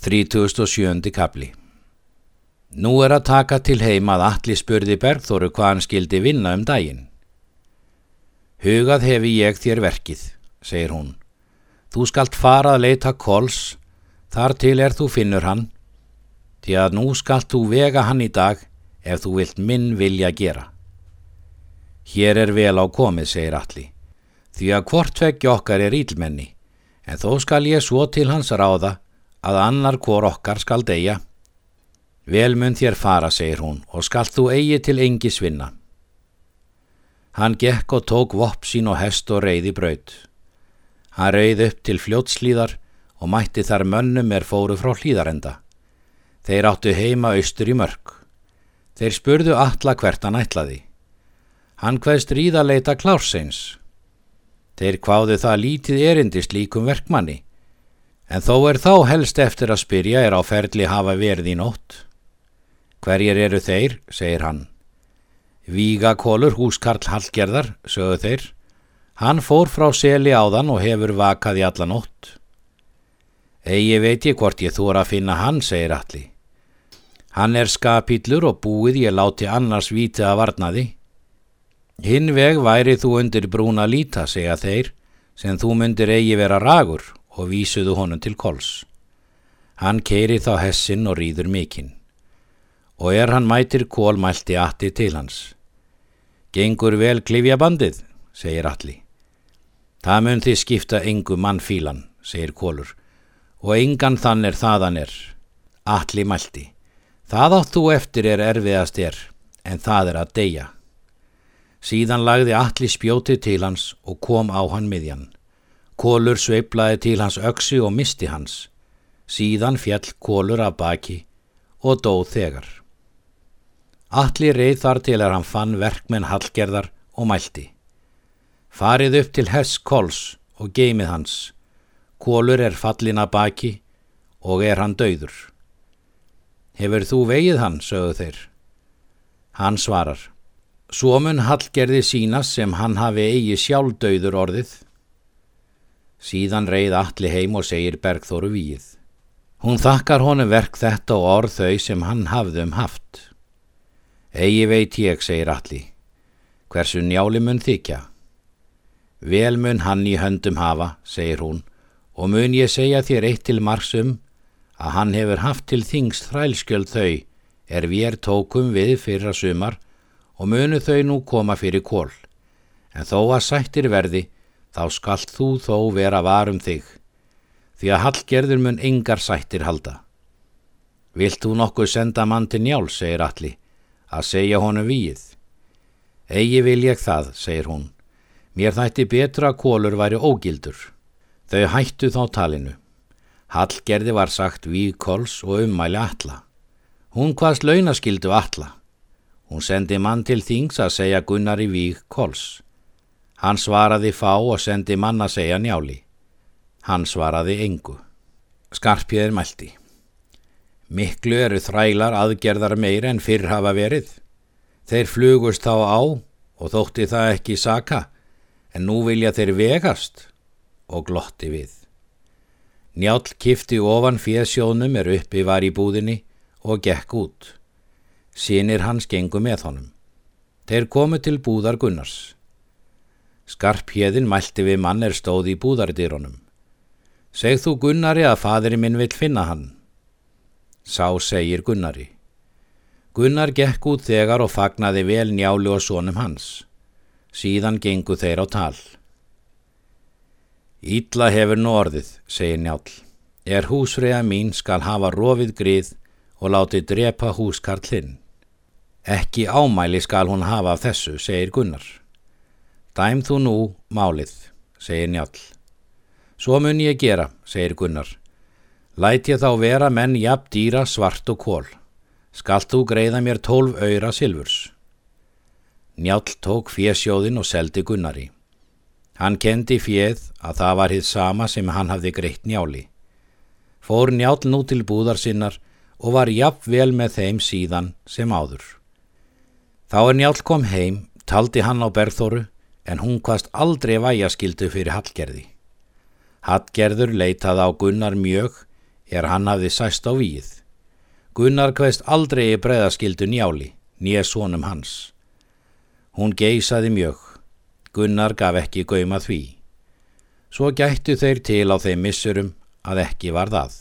37. kapli Nú er að taka til heim að allir spurði Bergþóru hvað hann skildi vinna um daginn. Hugað hefi ég þér verkið, segir hún. Þú skalt fara að leita kols, þar til er þú finnur hann, því að nú skalt þú vega hann í dag ef þú vilt minn vilja gera. Hér er vel á komið, segir allir, því að hvort vekki okkar er ílmenni, en þó skal ég svo til hans ráða að annar hvor okkar skal deyja. Vel mun þér fara, segir hún, og skal þú eigi til engi svinna. Hann gekk og tók vopp sín og hest og reyði braut. Hann reyði upp til fljótslíðar og mætti þar mönnum er fóru frá hlýðarenda. Þeir áttu heima austur í mörg. Þeir spurðu alla hvert hann ætlaði. Hann hvaðst ríðaleita klárseins. Þeir hvaðu það lítið erindist líkum verkmanni En þó er þá helst eftir að spyrja er á ferli hafa verið í nótt. Hverjir eru þeir, segir hann. Vígakólur húskarl Hallgerðar, sögðu þeir. Hann fór frá seli áðan og hefur vakað í alla nótt. Egi veit ég hvort ég þóra að finna hann, segir allir. Hann er skapillur og búið ég láti annars vítið að varnaði. Hinn veg væri þú undir brúna líta, segja þeir, sem þú myndir eigi vera ragur og vísuðu honum til kols. Hann keiri þá hessin og rýður mikinn. Og er hann mætir kól mælti Atti til hans. Gengur vel klifja bandið, segir Alli. Það mun þið skipta engu mannfílan, segir kólur, og engan þann er þaðan er. Alli mælti. Það átt þú eftir er erfiðast er, en það er að deyja. Síðan lagði Alli spjótið til hans og kom á hann miðjan. Kólur sveiplaði til hans öksi og misti hans. Síðan fjall kólur af baki og dóð þegar. Allir reið þar til að hann fann verkmenn hallgerðar og mælti. Farið upp til hess kols og geimið hans. Kólur er fallin af baki og er hann dauður. Hefur þú vegið hann, sögðu þeir. Hann svarar. Svo mun hallgerði sínas sem hann hafi eigi sjálf dauður orðið Síðan reið allir heim og segir Bergþóru víð. Hún þakkar honum verk þetta og orð þau sem hann hafðum haft. Egi veit ég, segir allir, hversu njáli mun þykja. Vel mun hann í höndum hafa, segir hún, og mun ég segja þér eitt til margsum að hann hefur haft til þings þrælskjöld þau er við tókum við fyrra sumar og munu þau nú koma fyrir kól, en þó að sættir verði þá skalt þú þó vera varum þig, því að hallgerður mun engar sættir halda. Vilt þú nokkuð senda mann til njál, segir Alli, að segja honum víið. Egi vil ég það, segir hún. Mér þætti betra að kólur væri ógildur. Þau hættu þá talinu. Hallgerði var sagt víkols og ummæli alla. Hún hvaðs launaskildu alla. Hún sendi mann til þings að segja Gunnar í víkols. Hann svaraði fá og sendi manna segja njáli. Hann svaraði engu. Skarpjöður mælti. Miklu eru þrælar aðgerðar meir en fyrr hafa verið. Þeir flugust þá á og þótti það ekki saka, en nú vilja þeir vegast og glotti við. Njál kifti ofan fjöðsjónum er uppi var í búðinni og gekk út. Sýnir hans gengu með honum. Þeir komu til búðar Gunnars. Skarphéðin mælti við mann er stóð í búðardýronum. Segð þú Gunnari að fadri minn vil finna hann. Sá segir Gunnari. Gunnar gekk út þegar og fagnaði vel njáli og sónum hans. Síðan gengu þeir á tal. Ítla hefur nú orðið, segir njál. Er húsfriða mín skal hafa rofið grið og láti drepa húskarlinn. Ekki ámæli skal hún hafa af þessu, segir Gunnar. Dæm þú nú málið, segir njál. Svo mun ég gera, segir Gunnar. Læt ég þá vera menn jafn dýra svart og kól. Skalt þú greiða mér tólf öyra silfurs. Njál tók fjesjóðin og seldi Gunnari. Hann kendi fjeð að það var hitt sama sem hann hafði greitt njáli. Fór njál nú til búðar sinnar og var jafn vel með þeim síðan sem áður. Þá er njál kom heim, taldi hann á berðþóru en hún hvaðst aldrei væjaskildu fyrir Hallgerði. Hallgerður leitaði á Gunnar mjög er hann hafði sæst á víð. Gunnar kveðst aldrei í breðaskildu njáli, nýja svonum hans. Hún geisaði mjög. Gunnar gaf ekki gauma því. Svo gættu þeir til á þeim missurum að ekki var það.